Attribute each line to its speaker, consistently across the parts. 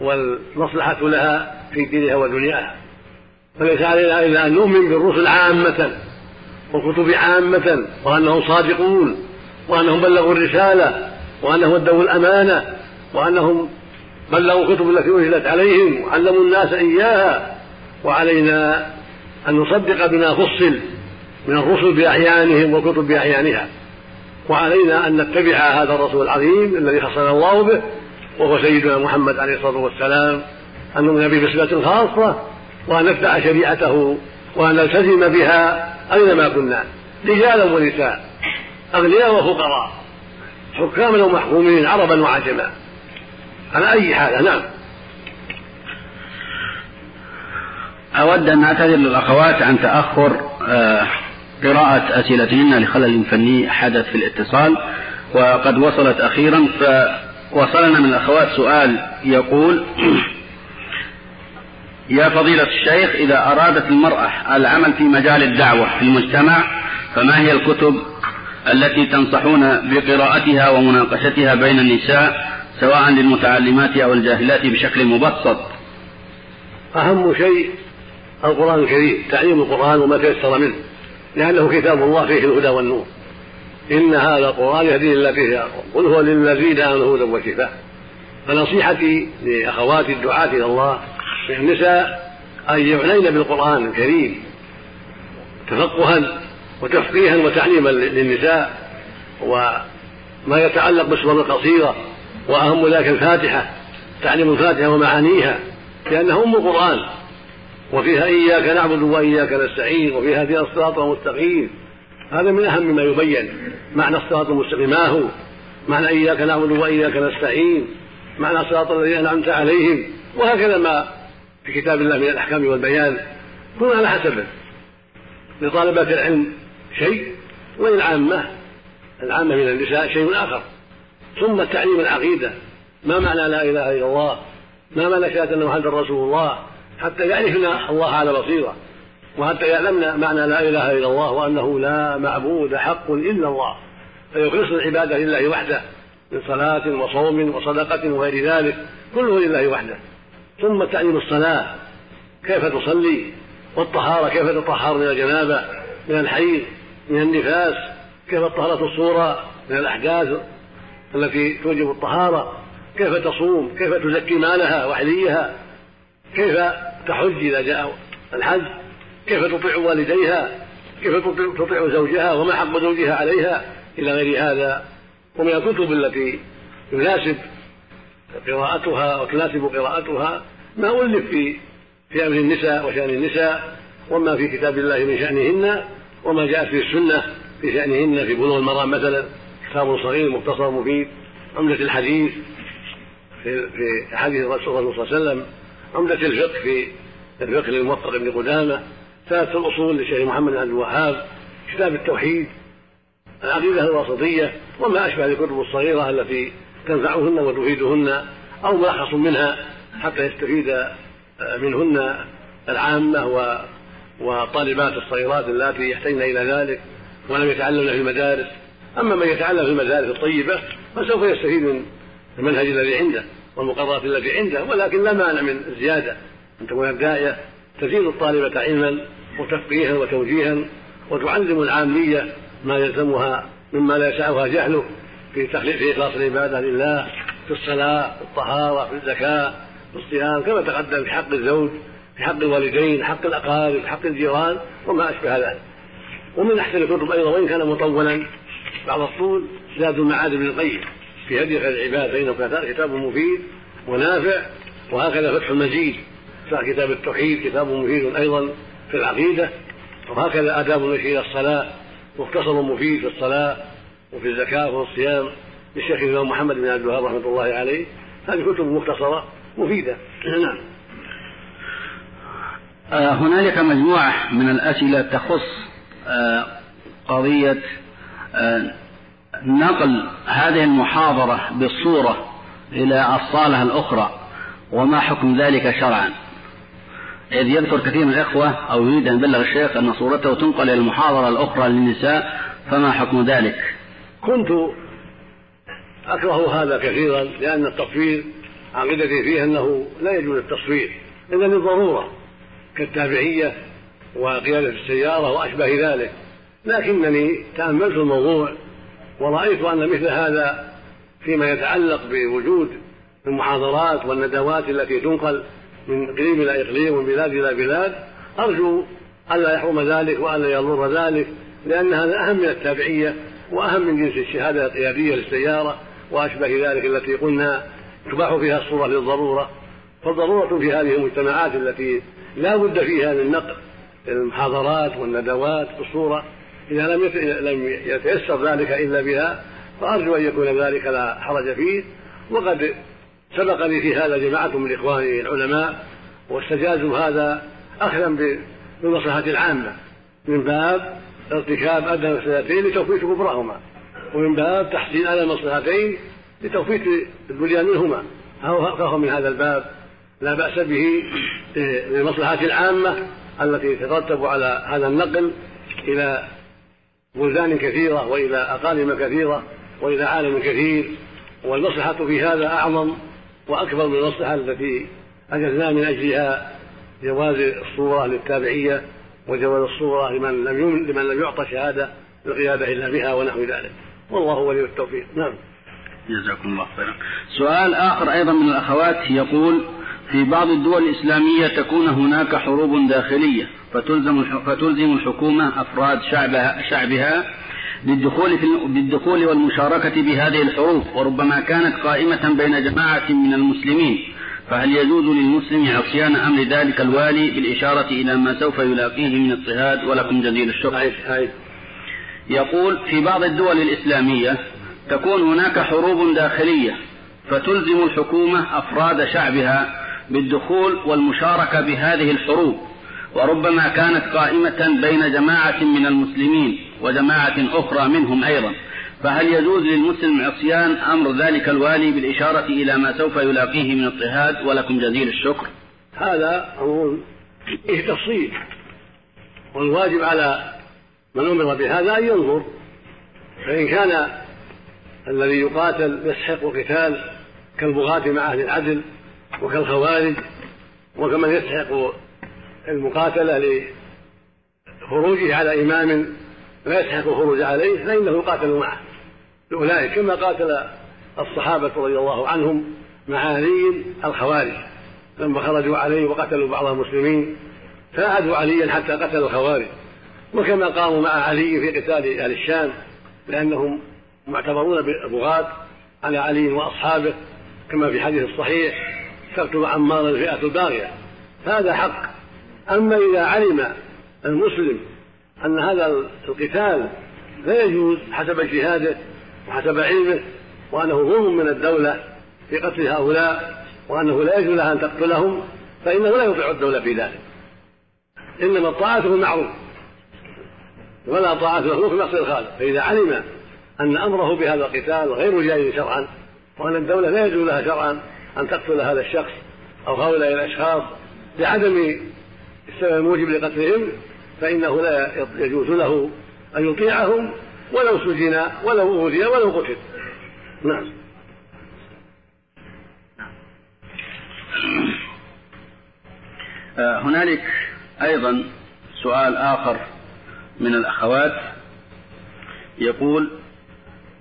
Speaker 1: والمصلحة لها في دينها ودنياها. فليس علينا إلا أن نؤمن بالرسل عامة والكتب عامة وأنهم صادقون وأنهم بلغوا الرسالة وأنهم أدوا الأمانة وأنهم بلغوا الكتب التي أنزلت عليهم وعلموا الناس إياها وعلينا أن نصدق بما فصل من الرسل بأعيانهم والكتب بأعيانها. وعلينا أن نتبع هذا الرسول العظيم الذي خصنا الله به وهو سيدنا محمد عليه الصلاة والسلام أن نؤمن به بصفة خاصة وأن نتبع شريعته وأن نلتزم بها أينما كنا رجالا ونساء أغنياء وفقراء حكاما ومحكومين عربا وعجما. على أي حالة نعم.
Speaker 2: أود أن أعتذر للأخوات عن تأخر آه، قراءة أسئلتهن لخلل فني حدث في الاتصال وقد وصلت أخيرا فوصلنا من الأخوات سؤال يقول يا فضيلة الشيخ إذا أرادت المرأة العمل في مجال الدعوة في المجتمع فما هي الكتب التي تنصحون بقراءتها ومناقشتها بين النساء سواء للمتعلمات أو الجاهلات بشكل مبسط؟
Speaker 1: أهم شيء القرآن الكريم تعليم القرآن وما تيسر منه لأنه كتاب الله فيه الهدى والنور. إن هذا القرآن يهدي التي هي قل هو للذين آمنوا هدى وشفاء. فنصيحتي لأخواتي الدعاة إلى الله من النساء أن يعنين بالقرآن الكريم تفقها وتفقيها وتعليما للنساء وما يتعلق بالسور القصيرة وأهم ذلك الفاتحة تعليم الفاتحة ومعانيها لأنها أم القرآن. وفيها إياك نعبد وإياك نستعين وفيها هذه الصراط المستقيم. هذا من أهم ما يبين معنى الصراط المستقيم. ما هو؟ معنى إياك نعبد وإياك نستعين. معنى صراط الذين أنعمت عليهم. وهكذا ما في كتاب الله من الأحكام والبيان. كل على حسبه لطالبات العلم شيء وللعامة العامة من النساء شيء آخر. ثم تعليم العقيدة. ما معنى لا إله إلا الله؟ ما معنى شهادة أن محمدا رسول الله؟ حتى يعرفن الله على بصيرة. وحتى يعلمن معنى لا إله إلا الله وأنه لا معبود حق إلا الله؟ فيخلصن العبادة لله وحده من صلاة وصوم وصدقة وغير ذلك كله لله وحده. ثم تعليم الصلاة كيف تصلي؟ والطهارة كيف تطهر من الجنابة من الحيض من النفاس؟ كيف طهرة الصورة؟ من الأحداث التي توجب الطهارة؟ كيف تصوم؟ كيف تزكي مالها وحليها؟ كيف تحج إذا جاء الحج؟ كيف تطيع والديها؟ كيف تطيع زوجها؟ وما حق زوجها عليها إلى غير هذا؟ ومن الكتب التي يناسب قراءتها وتناسب قراءتها ما ألف في في أمر النساء وشأن النساء وما في كتاب الله من شأنهن وما جاء في السنة في شأنهن في بلوغ المرام مثلا. كتاب صغير مختصر مفيد. عمدة الحديث في في حديث الرسول صلى الله عليه وسلم. عمدة الفقه في الفقه للموفق بن قدامة. ثلاثة الأصول للشيخ محمد بن عبد الوهاب كتاب التوحيد العقيدة الواسطية وما أشبه الكتب الصغيرة التي تنفعهن وتفيدهن أو ملخص منها حتى يستفيد منهن العامة وطالبات الصغيرات اللاتي يحتاجن إلى ذلك ولم يتعلمن في المدارس. أما من يتعلم في المدارس الطيبة فسوف يستفيد من المنهج الذي عنده والمقررات التي عنده ولكن لا مانع من الزيادة. أن تكون الداعية تزيد الطالبة علما وتفقيها وتوجيها وتعلم العامية ما يلزمها مما لا يسعها جهله في تخليق في إخلاص العبادة لله في الصلاة في الطهارة في الزكاة في الصيام كما تقدم في حق الزوج في حق الوالدين حق الأقارب حق الجيران وما أشبه ذلك. ومن أحسن الكتب أيضا وإن كان مطولا بعض الطول زاد المعاد بن القيم في هدي خير العباد فإنه كتاب مفيد ونافع وهكذا فتح المجيد كتاب التوحيد كتاب مفيد أيضا. في العقيدة وهكذا آداب المشي إلى الصلاة مختصر مفيد في الصلاة وفي الزكاة وفي الصيام للشيخ الإمام محمد بن عبد الوهاب رحمة الله عليه. هذه كتب مختصرة مفيدة. نعم.
Speaker 2: آه، هنالك مجموعة من الأسئلة تخص آه، قضية آه، نقل هذه المحاضرة بالصورة إلى الصالة الأخرى وما حكم ذلك شرعا. إذ يذكر كثير من الإخوة أو يريد أن يبلغ الشيخ أن صورته تنقل إلى المحاضرة الأخرى للنساء فما حكم ذلك؟
Speaker 1: كنت أكره هذا كثيرا لأن التصوير عقيدتي فيه أنه لا يجوز التصوير إلا للضرورة كالتابعية وقيادة السيارة وأشبه ذلك لكنني تأملت الموضوع ورأيت أن مثل هذا فيما يتعلق بوجود المحاضرات والندوات التي تنقل من إقليم إلى إقليم ومن بلاد إلى بلاد أرجو ألا يحرم ذلك وألا يضر ذلك لأن هذا أهم من التابعية وأهم من جنس الشهادة القيادية للسيارة وأشبه ذلك التي قلنا تباح فيها الصورة للضرورة. فالضرورة في هذه المجتمعات التي لا بد فيها من نقل المحاضرات والندوات بالصورة إذا لم لم يتيسر ذلك إلا بها فأرجو أن يكون ذلك لا حرج فيه. وقد سبقني في هذا جماعة من إخواني العلماء واستجازوا هذا أخذا بالمصلحة العامة. من باب ارتكاب أدنى المفسدتين لتوفيق كبراهما ومن باب تحصيل أدنى المصلحتين لتوفيق البنيان منهما. فهو من هذا الباب. لا بأس به للمصلحة العامة التي تترتب على هذا النقل إلى بلدان كثيرة وإلى أقاليم كثيرة وإلى عالم كثير. والمصلحة في هذا أعظم وأكبر من المصلحة التي أجزنا من أجلها جواز الصورة للتابعية وجواز الصورة لمن لم لمن لم يعطى شهادة القيادة إلا بها ونحو ذلك. والله ولي التوفيق. نعم.
Speaker 2: جزاكم الله خيرا. سؤال آخر أيضا من الأخوات يقول في بعض الدول الإسلامية تكون هناك حروب داخلية فتلزم فتلزم الحكومة أفراد شعبها, شعبها للدخول في بالدخول والمشاركة بهذه الحروب وربما كانت قائمة بين جماعة من المسلمين. فهل يجوز للمسلم عصيان أمر ذلك الوالي بالإشارة إلى ما سوف يلاقيه من اضطهاد؟ ولكم جزيل الشكر. يقول في بعض الدول الإسلامية تكون هناك حروب داخلية فتلزم الحكومة أفراد شعبها بالدخول والمشاركة بهذه الحروب وربما كانت قائمة بين جماعة من المسلمين. وجماعة أخرى منهم أيضا. فهل يجوز للمسلم عصيان أمر ذلك الوالي بالإشارة إلى ما سوف يلاقيه من اضطهاد ولكم جزيل الشكر؟
Speaker 1: هذا أمر فيه تفصيل والواجب على من أمر بهذا أن ينظر. فإن كان الذي يقاتل يستحق قتال كالبغاة مع أهل العدل وكالخوارج وكمن يستحق المقاتلة لخروجه على إمام لا يستحق الخروج عليه فإنه يقاتل معه. لأولئك كما قاتل الصحابة رضي الله عنهم مع علي الخوارج لما خرجوا عليه وقتلوا بعض المسلمين فاعدوا عليا حتى قتلوا الخوارج. وكما قاموا مع علي في قتال أهل الشام لأنهم معتبرون بغاة على علي وأصحابه كما في حديث الصحيح تقتل عمار الفئة الباغية. هذا حق. أما إذا علم المسلم أن هذا القتال لا يجوز حسب اجتهاده وحسب علمه وأنه ظلم من الدولة في قتل هؤلاء وأنه لا يجوز لها أن تقتلهم فإنه لا يطيع الدولة في ذلك. إنما الطاعة في المعروف ولا طاعة المخلوق في معصية الخالق. فإذا علم أن أمره بهذا القتال غير جائز شرعا وأن الدولة لا يجوز لها شرعا أن تقتل هذا الشخص أو هؤلاء الأشخاص لعدم السبب الموجب لقتلهم فإنه لا يجوز له أن يطيعهم ولو سجن ولو أوذي ولو قتل. نعم.
Speaker 2: آه، هنالك أيضا سؤال آخر من الأخوات. يقول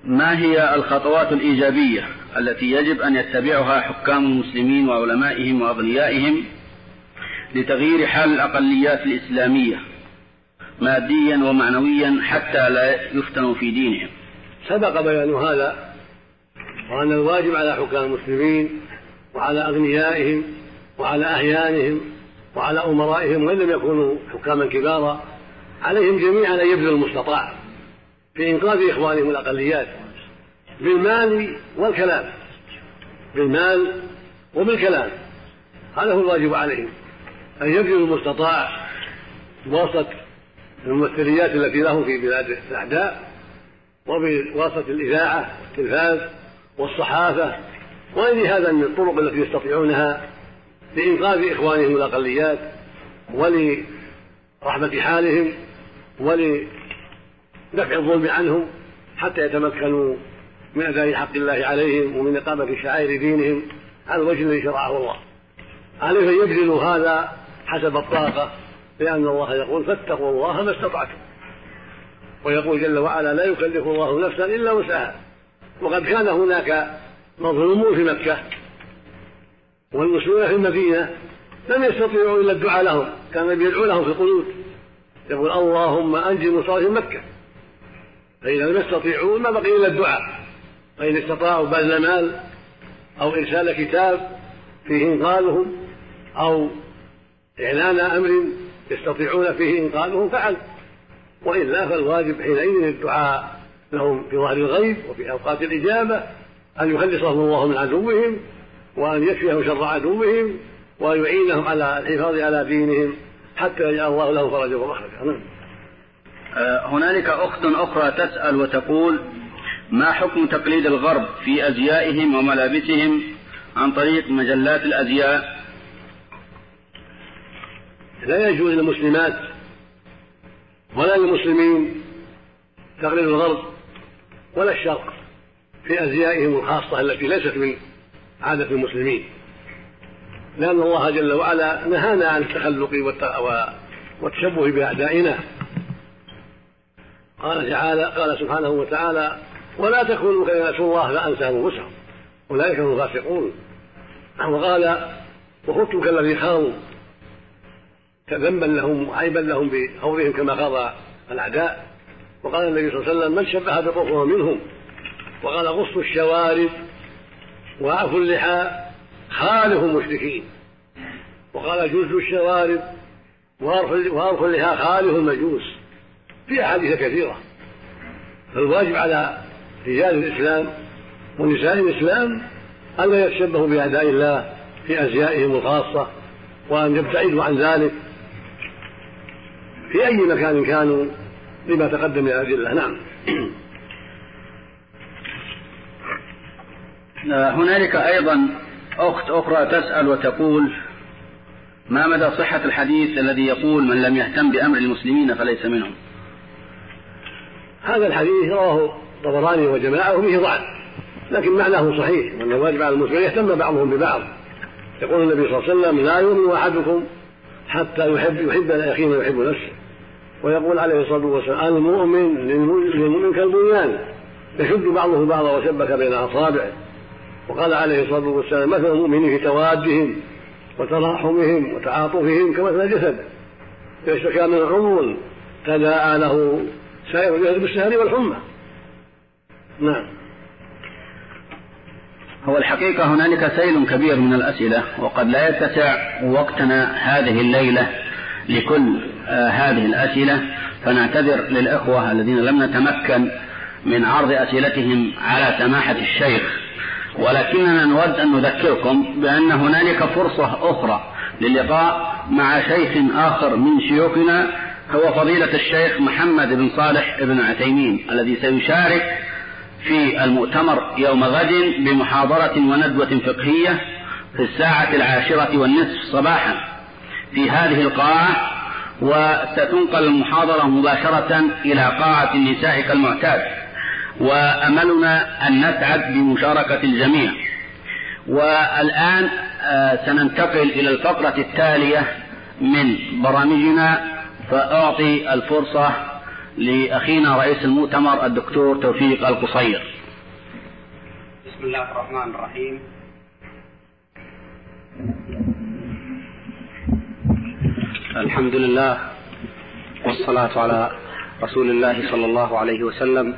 Speaker 2: ما هي الخطوات الإيجابية التي يجب أن يتبعها حكام المسلمين وعلمائهم وأغنيائهم لتغيير حال الأقليات الإسلامية؟ ماديا ومعنويا حتى لا يفتنوا في دينهم.
Speaker 1: سبق بيان هذا وأن الواجب على حكام المسلمين وعلى أغنيائهم وعلى أعيانهم وعلى أمرائهم وإن لم يكونوا حكاما كبارا عليهم جميعا أن يبذلوا المستطاع في إنقاذ إخوانهم الأقليات بالمال والكلام. بالمال وبالكلام. هذا هو الواجب عليهم أن يبذلوا المستطاع بواسطة الممثليات التي لهم في بلاد الأعداء وبواسطة الإذاعة والتلفاز والصحافة وغير هذا من الطرق التي يستطيعونها لإنقاذ إخوانهم الأقليات ولرحمة حالهم ولدفع الظلم عنهم حتى يتمكنوا من أداء حق الله عليهم ومن إقامة شعائر دينهم على الوجه الذي شرعه الله. عليه أن يبذلوا هذا حسب الطاقة. لأن الله يقول فاتقوا الله ما استطعتم. ويقول جل وعلا لا يكلف الله نفسا إلا وسعها. وقد كان هناك مظلومون في مكة والمسلمون في المدينة لم يستطيعوا إلا الدعاء لهم كان يدعو لهم في القنوت يقول اللهم أنجي مصالح مكة. فإذا لم يستطيعوا ما بقي إلا الدعاء. فإن استطاعوا بذل مال أو إرسال كتاب فيه إنقاذهم أو إعلان أمر يستطيعون فيه إنقاذهم فعل. وإلا فالواجب حينئذ الدعاء لهم في ظهر الغيب وفي أوقات الإجابة أن يخلصهم الله من عدوهم وأن يكفيهم شر عدوهم وأن يعينهم على الحفاظ على دينهم حتى يجعل الله له فرجا ومخرجا. نعم.
Speaker 2: آه، هنالك أخت أخرى تسأل وتقول ما حكم تقليد الغرب في أزيائهم وملابسهم عن طريق مجلات الأزياء؟
Speaker 1: لا يجوز للمسلمات ولا للمسلمين تقليد الغرب ولا الشرق في أزيائهم الخاصة التي ليست من عادة المسلمين. لأن الله جل وعلا نهانا عن التخلق والتشبه بأعدائنا. قال تعالى قال سبحانه وتعالى ولا تكونوا كما نسوا الله فأنسى أنفسهم. أولئك هم الفاسقون. وقال وخذتم كالذي خاضوا ذنبا لهم وعيبا لهم بخوضهم كما خاض الأعداء. وقال النبي صلى الله عليه وسلم من شبه بقوم منهم. وقال غصوا الشوارب وعفوا اللحى خالف المشركين. وقال جوز الشوارب وارخوا اللحى خالف المجوس. في أحاديث كثيرة. فالواجب على رجال الإسلام ونساء الإسلام ألا يتشبهوا بأعداء الله في أزيائهم الخاصة وأن يبتعدوا عن ذلك. في أي مكان كانوا لما تقدم من الأدلة نعم.
Speaker 2: هنالك أيضا أخت أخرى تسأل وتقول ما مدى صحة الحديث الذي يقول من لم يهتم بأمر المسلمين فليس منهم؟
Speaker 1: هذا الحديث رواه الطبراني وجماعة وفيه ضعف لكن معناه صحيح وأن الواجب على المسلمين يهتم بعضهم ببعض. يقول النبي صلى الله عليه وسلم لا يؤمن أحدكم حتى يحب يحب لأخيه ما يحب نفسه. ويقول عليه الصلاة والسلام المؤمن للمؤمن كالبنيان. يشد بعضه بعضا وشبك بين أصابعه. وقال عليه الصلاة والسلام مثل المؤمنين في توادهم وتراحمهم وتعاطفهم كمثل الجسد. يشتكى من عضو تداعى له سائر الجسد بالسهر والحمى. نعم.
Speaker 2: هو الحقيقة هنالك سيل كبير من الأسئلة وقد لا يتسع وقتنا هذه الليلة لكل آه هذه الأسئلة فنعتذر للإخوة الذين لم نتمكن من عرض أسئلتهم على سماحة الشيخ. ولكننا نود أن نذكركم بأن هنالك فرصة أخرى للقاء مع شيخ آخر من شيوخنا هو فضيلة الشيخ محمد بن صالح بن عثيمين الذي سيشارك في المؤتمر يوم غد بمحاضرة وندوة فقهية في الساعة العاشرة والنصف صباحا. في هذه القاعة وستنقل المحاضرة مباشرة إلى قاعة النساء كالمعتاد. وأملنا أن نسعد بمشاركة الجميع. والآن سننتقل إلى الفقرة التالية من برامجنا فأعطي الفرصة لأخينا رئيس المؤتمر الدكتور توفيق القصير.
Speaker 3: بسم الله الرحمن الرحيم. الحمد لله والصلاة على رسول الله صلى الله عليه وسلم.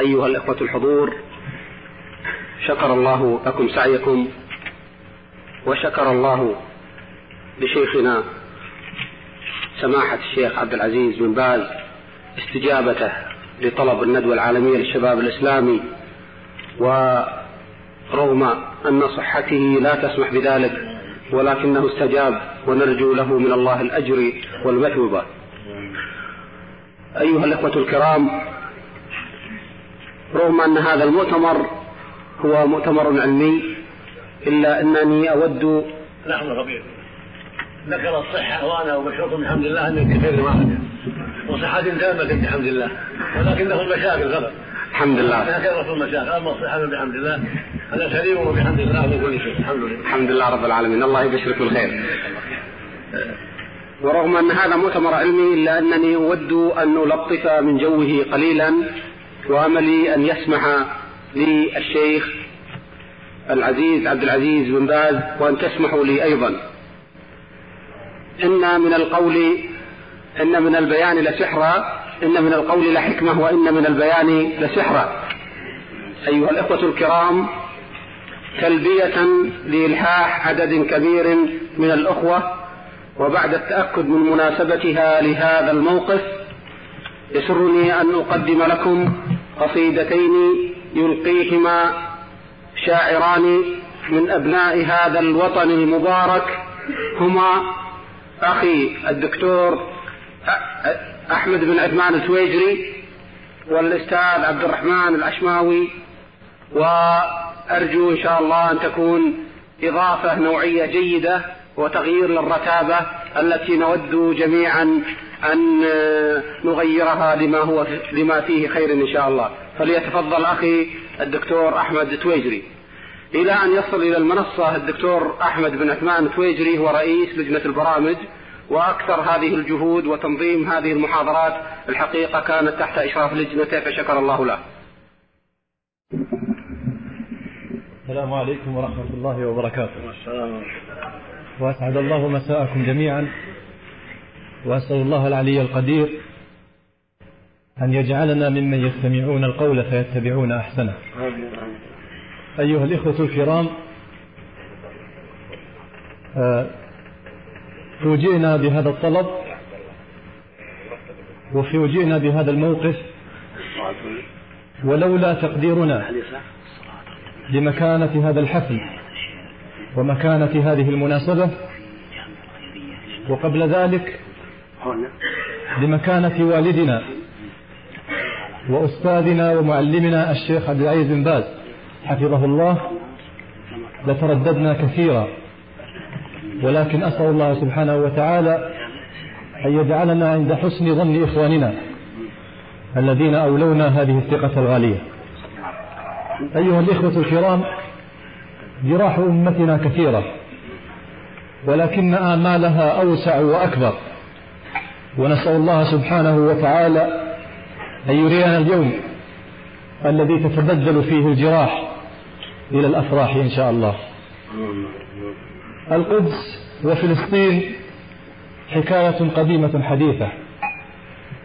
Speaker 3: أيها الإخوة الحضور شكر الله لكم سعيكم وشكر الله لشيخنا سماحة الشيخ عبد العزيز بن باز استجابته لطلب الندوة العالمية للشباب الإسلامي ورغم أن صحته لا تسمح بذلك ولكنه استجاب ونرجو له من الله الأجر والمثوبة. أيها الإخوة الكرام رغم أن هذا المؤتمر هو مؤتمر علمي إلا أنني أود
Speaker 1: لحظة ذكر الصحة وأنا أبشركم بحمد الله أنك بخير واحد. وصحة تامة بحمد الله ولكنه المشاكل غلط.
Speaker 3: الحمد لله.
Speaker 1: كثرة المشاكل أما الصحة بحمد الله. هذا سليم وبحمد الله من كل شيء. الحمد لله.
Speaker 3: الحمد لله رب العالمين. الله يبشرك بالخير. ورغم أن هذا مؤتمر علمي إلا أنني أود أن نلطف من جوه قليلا وأملي أن يسمح لي الشيخ العزيز عبد العزيز بن باز وأن تسمحوا لي أيضا. إن من القول إن من البيان لسحرا إن من القول لحكمة وإن من البيان لسحرا أيها الإخوة الكرام تلبية لإلحاح عدد كبير من الأخوة وبعد التأكد من مناسبتها لهذا الموقف يسرني أن أقدم لكم قصيدتين يلقيهما شاعران من أبناء هذا الوطن المبارك هما أخي الدكتور أحمد بن عثمان السويجري والأستاذ عبد الرحمن العشماوي وأرجو إن شاء الله أن تكون إضافة نوعية جيدة وتغيير للرتابة التي نود جميعا أن نغيرها لما هو لما فيه خير إن شاء الله. فليتفضل أخي الدكتور أحمد تويجري إلى أن يصل إلى المنصة الدكتور أحمد بن عثمان تويجري هو رئيس لجنة البرامج وأكثر هذه الجهود وتنظيم هذه المحاضرات الحقيقة كانت تحت إشراف لجنته فشكر الله له.
Speaker 4: السلام عليكم ورحمة الله وبركاته. السلام وأسعد الله مساءكم جميعا وأسأل الله العلي القدير أن يجعلنا ممن يستمعون القول فيتبعون أحسنه. أيها الإخوة الكرام آه، فوجئنا بهذا الطلب وفوجئنا بهذا الموقف ولولا تقديرنا لمكانة هذا الحفل ومكانة هذه المناسبة وقبل ذلك لمكانة والدنا وأستاذنا ومعلمنا الشيخ عبد العزيز بن باز. حفظه الله لترددنا كثيرا. ولكن أسأل الله سبحانه وتعالى أن يجعلنا عند حسن ظن إخواننا الذين أولونا هذه الثقة الغالية. أيها الإخوة الكرام جراح أمتنا كثيرة ولكن آمالها أوسع وأكبر. ونسأل الله سبحانه وتعالى أن يرينا اليوم الذي تتبدل فيه الجراح. إلى الأفراح إن شاء الله. القدس وفلسطين حكاية قديمة حديثة.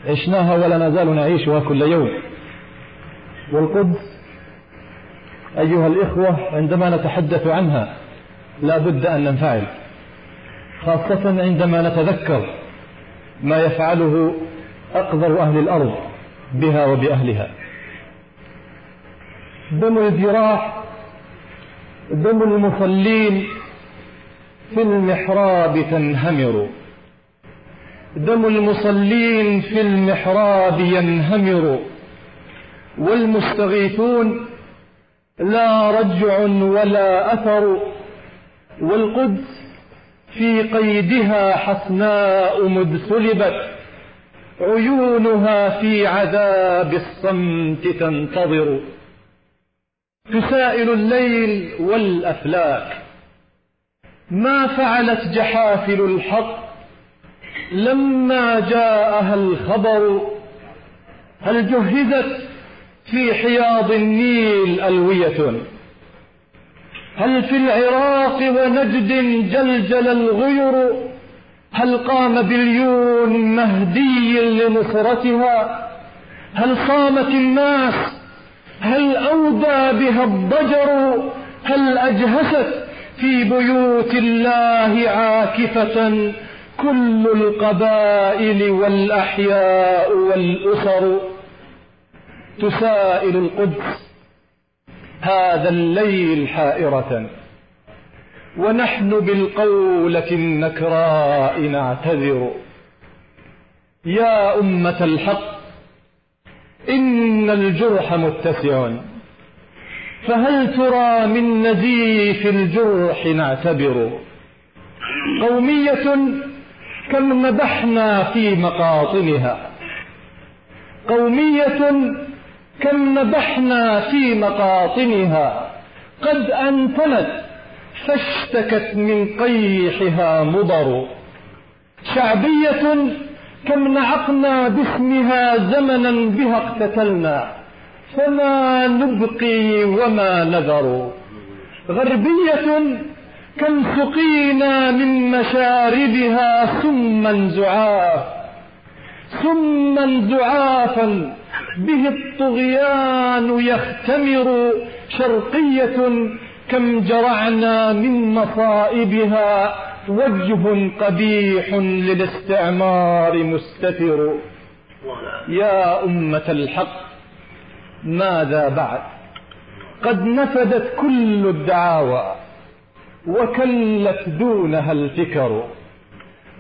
Speaker 4: عشناها ولا نزال نعيشها كل يوم. والقدس أيها الإخوة عندما نتحدث عنها لا بد أن ننفعل. خاصة عندما نتذكر ما يفعله أقذر أهل الأرض بها وبأهلها. دم الجراح دم المصلين في المحراب تنهمر. دم المصلين في المحراب ينهمر. والمستغيثون لا رجع ولا أثر. والقدس في قيدها حسناء مذ سلبت عيونها في عذاب الصمت تنتظر. تسائل الليل والأفلاك. ما فعلت جحافل الحق لما جاءها الخبر؟ هل جهزت في حياض النيل ألوية؟ هل في العراق ونجد جلجل الغير؟ هل قام بليون مهدي لنصرتها؟ هل صامت الناس هل أودى بها الضجر؟ هل أجهست في بيوت الله عاكفة كل القبائل والأحياء والأسر؟ تسائل القدس هذا الليل حائرة ونحن بالقولة النكراء نعتذر. يا أمة الحق إن الجرح متسع. فهل ترى من نزيف الجرح نعتبر؟ قومية كم نبحنا في مقاطنها. قومية كم نبحنا في مقاطنها. قد أنتنت فاشتكت من قيحها مضر. شعبية كم نعقنا باسمها زمنا بها اقتتلنا فما نبقي وما نذر. غربية كم سقينا من مشاربها سما زعاف سما زعافا به الطغيان يختمر. شرقية كم جرعنا من مصائبها وجه قبيح للاستعمار مستتر. يا أمة الحق ماذا بعد؟ قد نفدت كل الدعاوى وكلت دونها الفكر.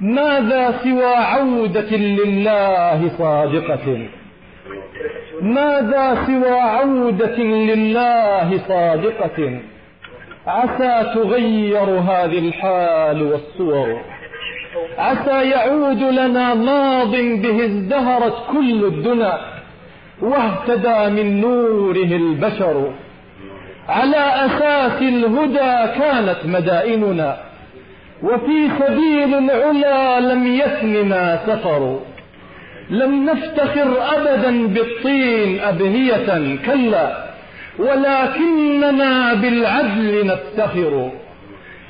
Speaker 4: ماذا سوى عودة لله صادقة؟ ماذا سوى عودة لله صادقة؟ عسى تغير هذه الحال والصور. عسى يعود لنا ماض به ازدهرت كل الدنا واهتدى من نوره البشر. على أساس الهدى كانت مدائننا وفي سبيل العلا لم يثننا سفر. لم نفتخر أبدا بالطين أبنية كلا. ولكننا بالعدل نفتخر.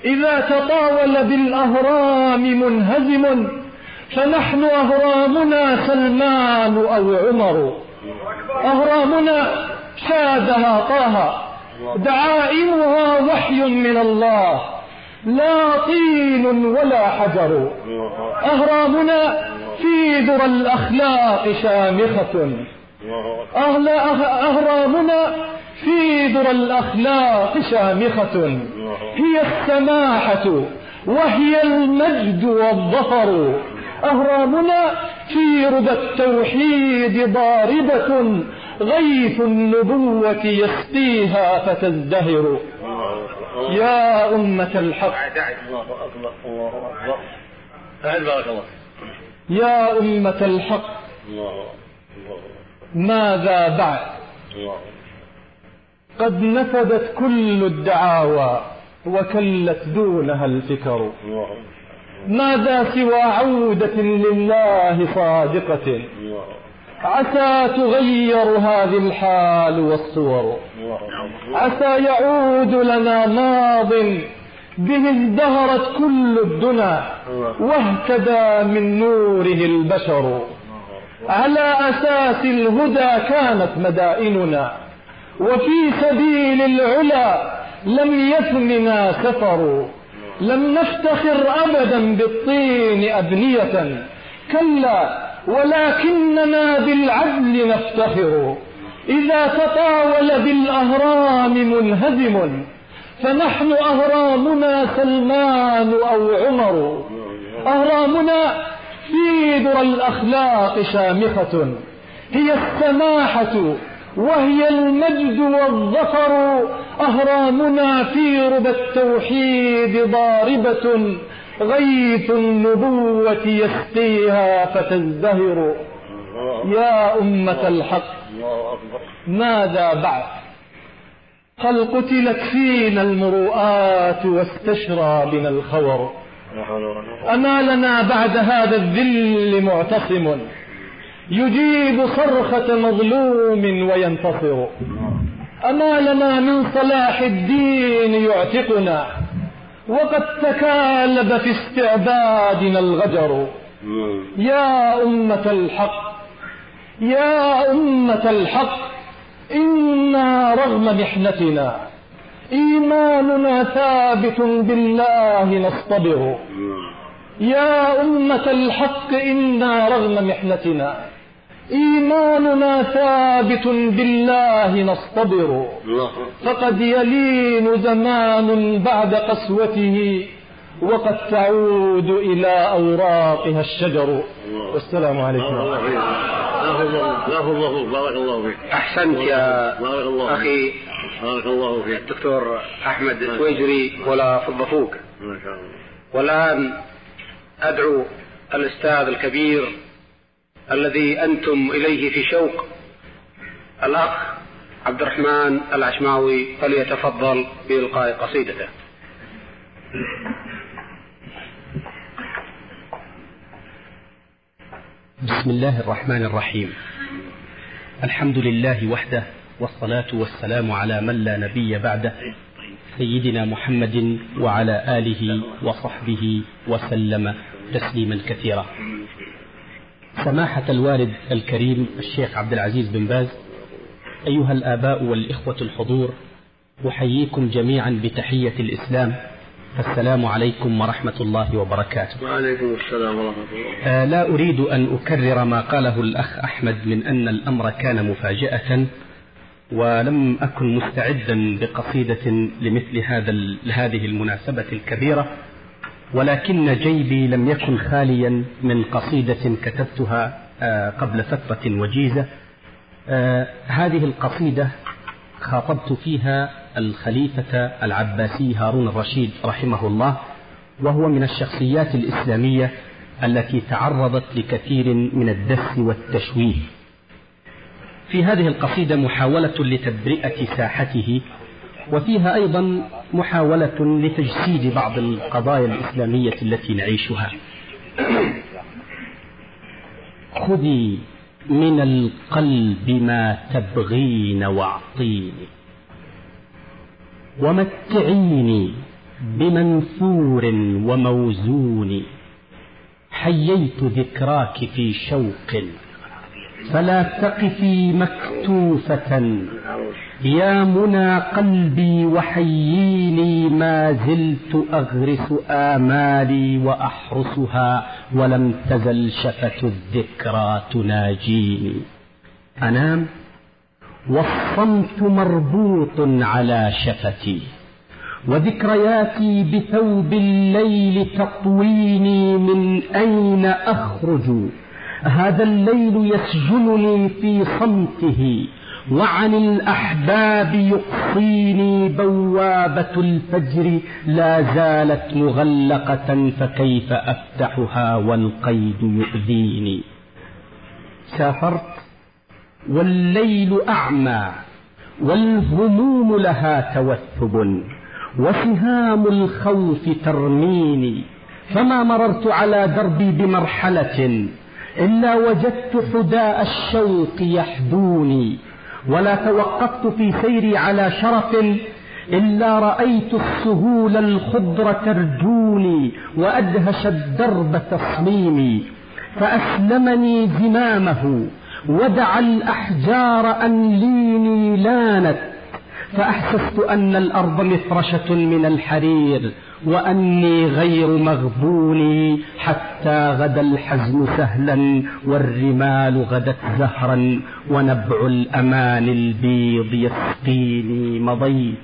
Speaker 4: إذا تطاول بالأهرام منهزم فنحن أهرامنا سلمان أو عمر. أهرامنا شادها طه. دعائمها وحي من الله. لا طين ولا حجر. أهرامنا في ذرى الأخلاق شامخة. أهل أهرامنا في ذرى الأخلاق شامخة. هي السماحة وهي المجد والظفر. أهرامنا في ربى التوحيد ضاربة غيث النبوة يسقيها فتزدهر. يا أمة الحق. يا أمة الحق. ماذا بعد؟ قد نفدت كل الدعاوى وكلت دونها الفكر. ماذا سوى عودة لله صادقة؟ عسى تغير هذه الحال والصور. عسى يعود لنا ماض به ازدهرت كل الدنا واهتدى من نوره البشر. على أساس الهدى كانت مدائننا. وفي سبيل العلا لم يثمنا سفر لم نفتخر أبدا بالطين أبنية. كلا ولكننا بالعدل نفتخر. إذا تطاول بالأهرام منهزم. فنحن أهرامنا سلمان أو عمر. أهرامنا في ذرى الأخلاق شامخة. هي السماحة وهي المجد والظفر أهرامنا في ربى التوحيد ضاربة غيث النبوة يسقيها فتزدهر. يا أمة الحق ماذا بعد؟ قد قتلت فينا المروءات واستشرى بنا الخور. أما لنا بعد هذا الذل معتصم. يجيب صرخة مظلوم وينتصر. أما لنا من صلاح الدين يعتقنا وقد تكالب في استعبادنا الغجر. يا أمة الحق يا أمة الحق إنا رغم محنتنا. إيماننا ثابت بالله نصطبر. يا أمة الحق إنا رغم محنتنا. إيماننا ثابت بالله نصطبر. فقد يلين زمان بعد قسوته وقد تعود إلى أوراقها الشجر. والسلام عليكم.
Speaker 1: الله فيك بارك الله فيك
Speaker 3: أحسنت يا
Speaker 1: الله
Speaker 3: أخي
Speaker 1: بارك الله فيك
Speaker 3: الدكتور أحمد السويجري ولا فضفوك
Speaker 1: الله
Speaker 3: والآن أدعو الأستاذ الكبير الذي أنتم إليه في شوق. الأخ عبد الرحمن العشماوي فليتفضل بإلقاء قصيدته.
Speaker 5: بسم الله الرحمن الرحيم. الحمد لله وحده والصلاة والسلام على من لا نبي بعده سيدنا محمد وعلى آله وصحبه وسلم تسليما كثيرا. سماحة الوالد الكريم الشيخ عبد العزيز بن باز أيها الآباء والإخوة الحضور أحييكم جميعا بتحية الإسلام. السلام عليكم ورحمة الله وبركاته.
Speaker 1: وعليكم السلام ورحمة الله
Speaker 5: آه لا أريد أن أكرر ما قاله الأخ أحمد من أن الأمر كان مفاجأة ولم أكن مستعدا بقصيدة لمثل هذا هذه المناسبة الكبيرة. ولكن جيبي لم يكن خاليا من قصيدة كتبتها آه قبل فترة وجيزة. آه هذه القصيدة خاطبت فيها الخليفة العباسي هارون الرشيد رحمه الله وهو من الشخصيات الإسلامية التي تعرضت لكثير من الدس والتشويه. في هذه القصيدة محاولة لتبرئة ساحته وفيها أيضا محاولة لتجسيد بعض القضايا الإسلامية التي نعيشها. خذي من القلب ما تبغين واعطيني. ومتعيني بمنثور وموزون. حييت ذكراك في شوق فلا تقفي مكتوفة. يا منى قلبي وحييني ما زلت أغرس آمالي وأحرسها ولم تزل شفة الذكرى تناجيني. أنام. والصمت مربوط على شفتي. وذكرياتي بثوب الليل تطويني من أين أخرج؟ هذا الليل يسجنني في صمته وعن الأحباب يقصيني بوابة الفجر لا زالت مغلقة فكيف أفتحها والقيد يؤذيني. سافرت والليل أعمى والهموم لها توثب وسهام الخوف ترميني فما مررت على دربي بمرحلة إلا وجدت حداء الشوق يحدوني ولا توقفت في سيري على شرف إلا رأيت السهول الخضر ترجوني وأدهش الدرب تصميمي فأسلمني زمامه ودعا الأحجار أن ليني لانت فأحسست أن الأرض مفرشة من الحرير وأني غير مغبون حتى غدا الحزن سهلا والرمال غدت زهرا ونبع الأمان البيض يسقيني مضيت.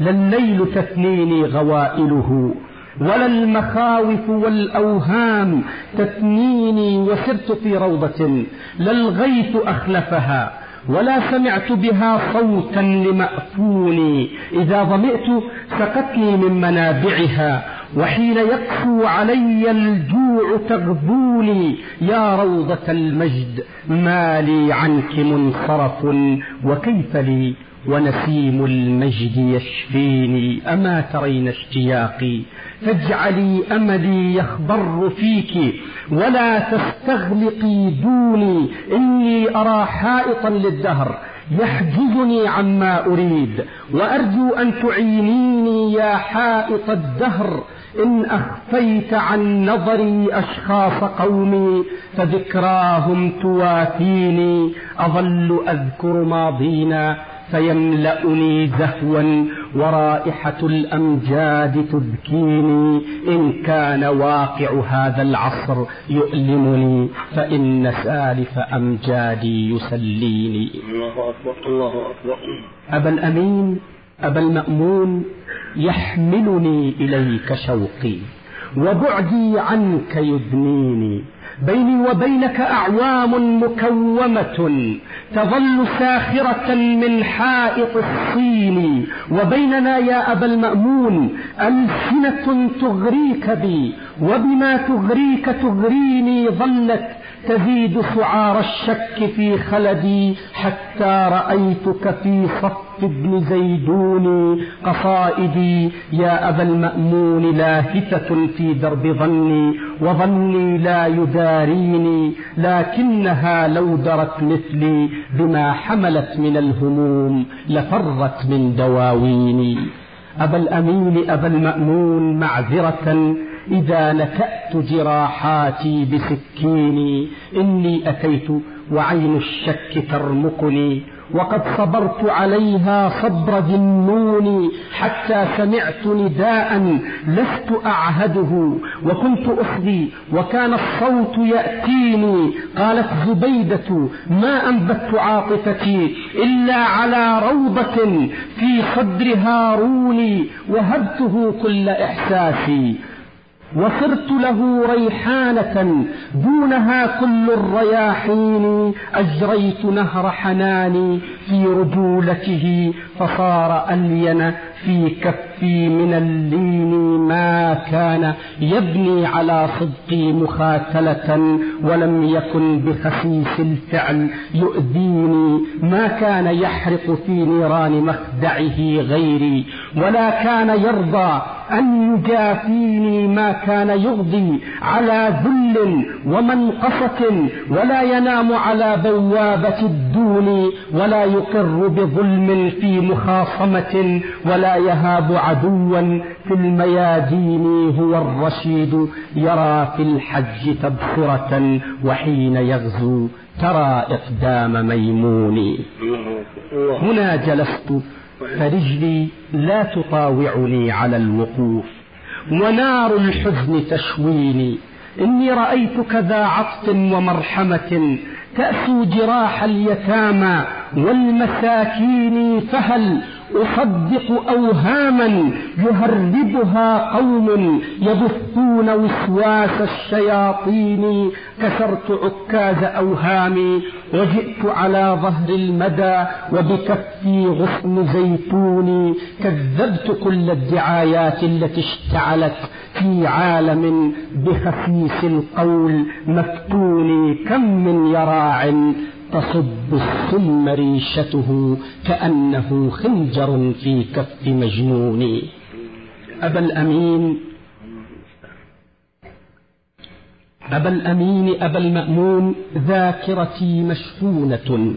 Speaker 5: لا الليل تثنيني غوائله ولا المخاوف والأوهام تثنيني وسرت في روضة لا الغيث أخلفها ولا سمعت بها صوتا لمأفوني. إذا ظمئت سقتني من منابعها وحين يقسو علي الجوع تغذوني يا روضة المجد ما لي عنك منصرف وكيف لي ونسيم المجد يشفيني أما ترين اشتياقي؟ فاجعلي أملي يخضر فيك ولا تستغلقي دوني إني أرى حائطا للدهر يحجزني عما أريد وأرجو أن تعينيني يا حائط الدهر إن أخفيت عن نظري أشخاص قومي فذكراهم توافيني أظل أذكر ماضينا. فيملأني زهوا ورائحة الأمجاد تذكيني إن كان واقع هذا العصر يؤلمني فإن سالف أمجادي يسليني.
Speaker 1: الله أكبر الله أكبر.
Speaker 5: أبا الأمين أبا المأمون يحملني إليك شوقي وبعدي عنك يدنيني. بيني وبينك أعوام مكومة تظل ساخرة من حائط الصين. وبيننا يا أبا المأمون ألسنة تغريك بي وبما تغريك تغريني ظلت تزيد سعار الشك في خلدي حتى رأيتك في صف ابن زيدون قصائدي يا أبا المأمون لاهثة في درب ظني وظني لا يداريني لكنها لو درت مثلي بما حملت من الهموم لفرت من دواويني. أبا الأمين أبا المأمون معذرة إذا نكأت جراحاتي بسكيني إني أتيت وعين الشك ترمقني وقد صبرت عليها صبر ذنون حتى سمعت نداء لست أعهده وكنت أصغي وكان الصوت يأتيني. قالت زبيدة ما أنبت عاطفتي إلا على روضة في صدر هارون وهبته كل إحساسي. وصرت له ريحانة دونها كل الرياحين أجريت نهر حناني في رجولته فصار ألين في كفي من اللين ما كان يبني على صدقي مخاتلة ولم يكن بخسيس الفعل يؤذيني. ما كان يحرق في نيران مخدعه غيري ولا كان يرضى أن يجافيني ما كان يغضي على ذل ومنقصة ولا ينام على بوابة الدون ولا يقر بظلم في مخاصمة ولا يهاب عدوا في الميادين هو الرشيد يرى في الحج تبصرة وحين يغزو ترى إقدام ميمون. هنا جلست فرجلي لا تطاوعني على الوقوف ونار الحزن تشويني. إني رأيتك ذا عطف ومرحمة تأسو جراح اليتامى والمساكين فهل أصدق أوهاما يهربها قوم يبثون وسواس الشياطين كسرت عكاز أوهامي وجئت على ظهر المدى وبكفي غصن زيتوني كذبت كل الدعايات التي اشتعلت في عالم بخسيس القول مفتوني كم من يراع تصب السم ريشته كأنه خنجر في كف مجنون. أبا الأمين أبا الأمين أبا المأمون ذاكرتي مشحونة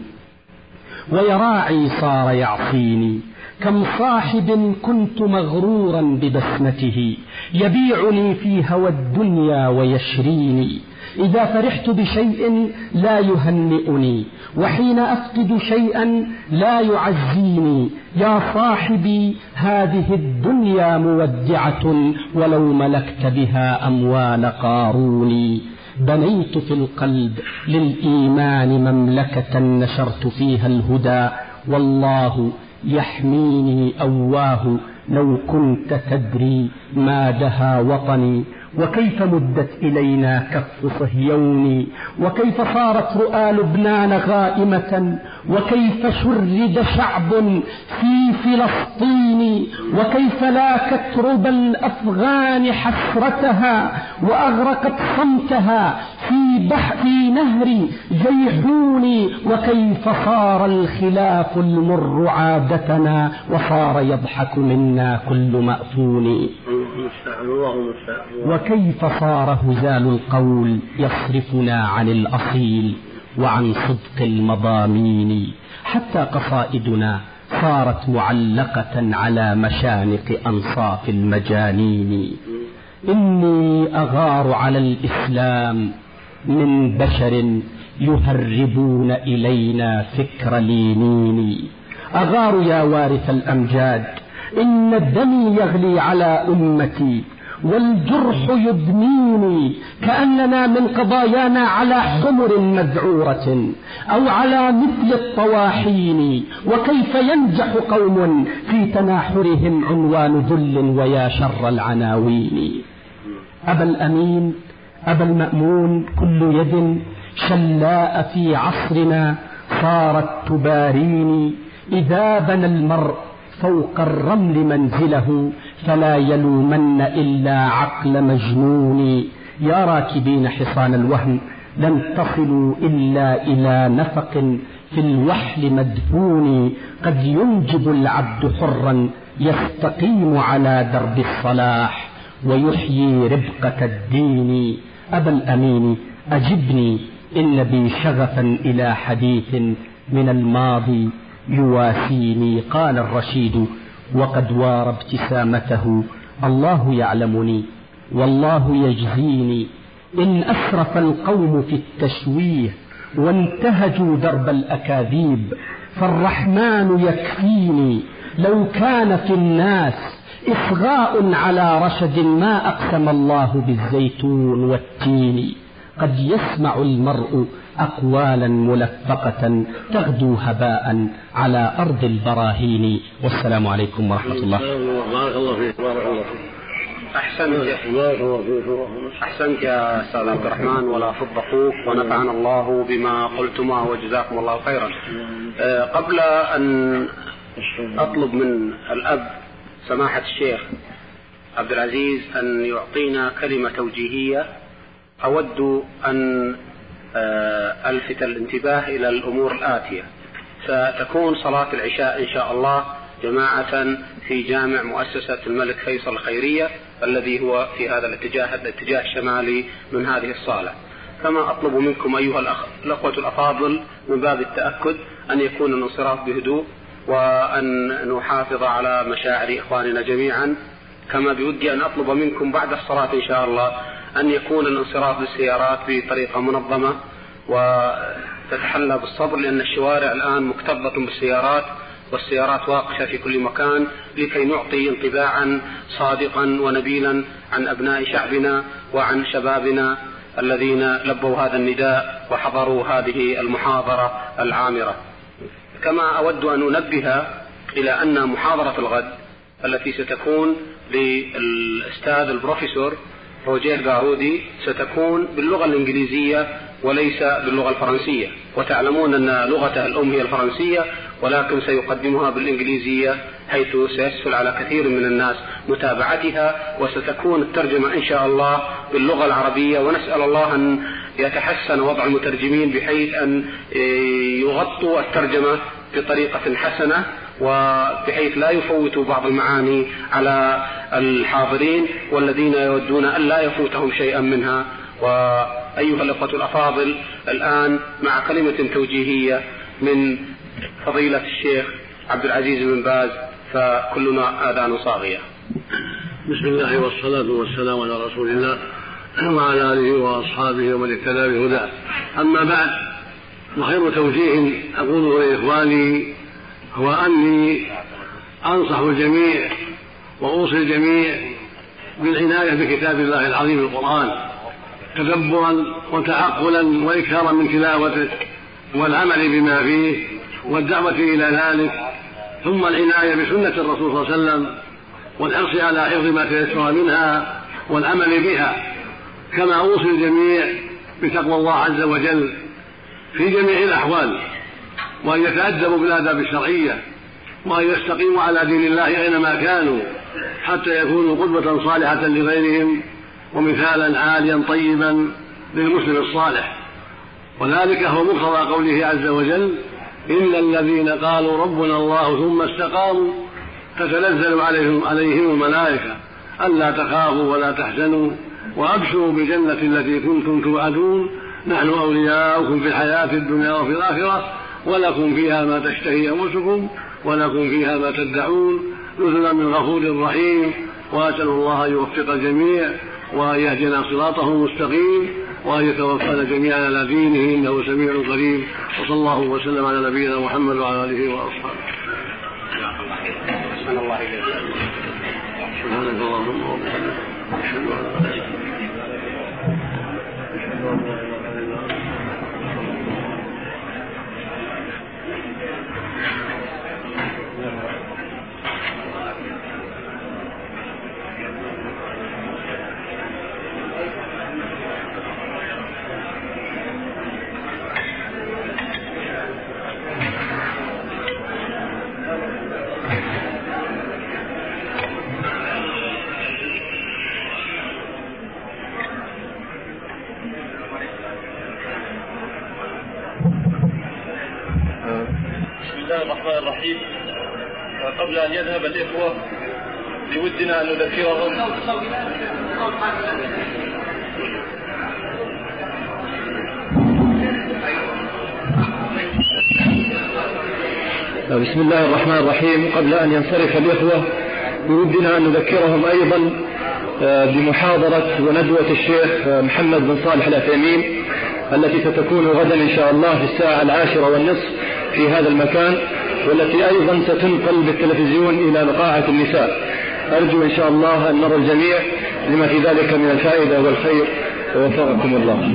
Speaker 5: ويراعي صار يعصيني. كم صاحب كنت مغرورا ببسمته يبيعني في هوى الدنيا ويشريني. إذا فرحت بشيء لا يهنئني وحين أفقد شيئا لا يعزيني. يا صاحبي هذه الدنيا مودعة ولو ملكت بها أموال قارون. بنيت في القلب للإيمان مملكة نشرت فيها الهدى. والله يحميني أواه لو كنت تدري ما دها وطني. وكيف مدت إلينا كف صهيون وكيف صارت رؤى لبنان غائمة؟ وكيف شرد شعب في فلسطين؟ وكيف لاكت ربى الأفغان حسرتها وأغرقت صمتها في بحر نهر جيحون وكيف صار الخلاف المر عادتنا وصار يضحك منا كل مأفون. وكيف صار هزال القول يصرفنا عن الأصيل وعن صدق المضامين. حتى قصائدنا صارت معلقة على مشانق أنصاف المجانين. إني أغار على الإسلام من بشر يهربون إلينا فكر لينين. أغار يا وارث الأمجاد إن الدم يغلي على أمتي والجرح يدميني كأننا من قضايانا على حمر مذعورة أو على مثل الطواحين وكيف ينجح قوم في تناحرهم عنوان ذل ويا شر العناوين. أبا الأمين أبا المأمون كل يد شلاء في عصرنا صارت تباريني إذا بنى المرء فوق الرمل منزله فلا يلومن إلا عقل مجنون. يا راكبين حصان الوهن لم تصلوا إلا إلى نفق في الوحل مدفون. قد ينجب العبد حرا يستقيم على درب الصلاح ويحيي ربقة الدين. أبا الأمين أجبني إن بي شغفا إلى حديث من الماضي يواسيني قال الرشيد وقد وار ابتسامته. الله يعلمني والله يجزيني. إن أسرف القوم في التشويه وانتهجوا درب الأكاذيب فالرحمن يكفيني. لو كان في الناس إصغاء على رشد ما أقسم الله بالزيتون والتين. قد يسمع المرء أقوالا ملفقة تغدو هباء على أرض البراهين. والسلام عليكم ورحمة الله.
Speaker 1: بارك الله فيك بارك الله فيك.
Speaker 3: أحسنت أحسنت يا أستاذ عبد الرحمن ولا فض أخوك ونفعنا الله بما قلتما وجزاكم الله خيرا. آه، قبل أن أطلب من الأب سماحة الشيخ عبد العزيز أن يعطينا كلمة توجيهية. أود أن آه، ألفت الانتباه إلى الأمور الآتية. ستكون صلاة العشاء إن شاء الله جماعة في جامع مؤسسة الملك فيصل الخيرية الذي هو في هذا الاتجاه الاتجاه الشمالي من هذه الصالة. كما أطلب منكم أيها الأخ الأخوة الأفاضل من باب التأكد أن يكون الانصراف بهدوء. وأن نحافظ على مشاعر إخواننا جميعا. كما بودي أن أطلب منكم بعد الصلاة إن شاء الله أن يكون الانصراف بالسيارات بطريقة منظمة. وتتحلى بالصبر لأن الشوارع الآن مكتظة بالسيارات والسيارات واقفة في كل مكان لكي نعطي انطباعا صادقا ونبيلا عن أبناء شعبنا وعن شبابنا الذين لبوا هذا النداء وحضروا هذه المحاضرة العامرة. كما أود أن أنبه إلى أن محاضرة الغد التي ستكون للأستاذ البروفيسور روجيه جارودي ستكون باللغة الإنجليزية وليس باللغة الفرنسية. وتعلمون أن لغته الأم هي الفرنسية ولكن سيقدمها بالإنجليزية حيث سيسهل على كثير من الناس متابعتها وستكون الترجمة إن شاء الله باللغة العربية. ونسأل الله أن يتحسن وضع المترجمين بحيث أن يغطوا الترجمة بطريقة حسنة وبحيث لا يفوتوا بعض المعاني على الحاضرين والذين يودون أن لا يفوتهم شيئا منها. وأيها الأخوة الأفاضل الآن مع كلمة توجيهية من فضيلة الشيخ عبد العزيز بن باز فكلنا آذان صاغية.
Speaker 1: بسم الله والصلاة والسلام على رسول الله. وعلى آله وأصحابه ومن اهتدى بهداه. أما بعد وخير توجيه أقوله لإخواني هو أني أنصح الجميع وأوصي الجميع بالعناية بكتاب الله العظيم القرآن تدبرا وتعقلا وإكثارا من تلاوته والعمل بما فيه والدعوة إلى ذلك ثم العناية بسنة الرسول صلى الله عليه وسلم والحرص على حفظ ما تيسر منها والعمل بها. كما أوصي الجميع بتقوى الله عز وجل في جميع الأحوال وأن يتأدبوا بالآداب الشرعية وأن يستقيموا على دين الله أينما كانوا حتى يكونوا قدوة صالحة لغيرهم ومثالا عاليا طيبا للمسلم الصالح. وذلك هو مقتضى قوله عز وجل إن الذين قالوا ربنا الله ثم استقاموا تتنزل عليهم عليهم الملائكة ألا تخافوا ولا تحزنوا وأبشروا بالجنة التي كنتم توعدون. نحن أولياؤكم في الحياة الدنيا وفي الآخرة ولكم فيها ما تشتهي أنفسكم ولكم فيها ما تدعون. نزلا من غفور رحيم. وأسأل الله أن يوفق الجميع وأن يهدنا صراطه المستقيم وأن يتوفانا جميعا على دينه إنه سميع قريب. وصلى الله وسلم على نبينا محمد وعلى آله وأصحابه. سبحانك اللهم وبحمدك. أشهد أن
Speaker 6: بسم الله الرحمن الرحيم. قبل أن ينصرف الإخوة بودنا أن نذكرهم أيضا آه، بمحاضرة وندوة الشيخ محمد بن صالح العثيمين التي ستكون غدا إن شاء الله في الساعة العاشرة والنصف في هذا المكان والتي أيضا ستنقل بالتلفزيون إلى مقاعة النساء. أرجو إن شاء الله أن نرى الجميع لما في ذلك من الفائدة والخير. ووفقكم الله.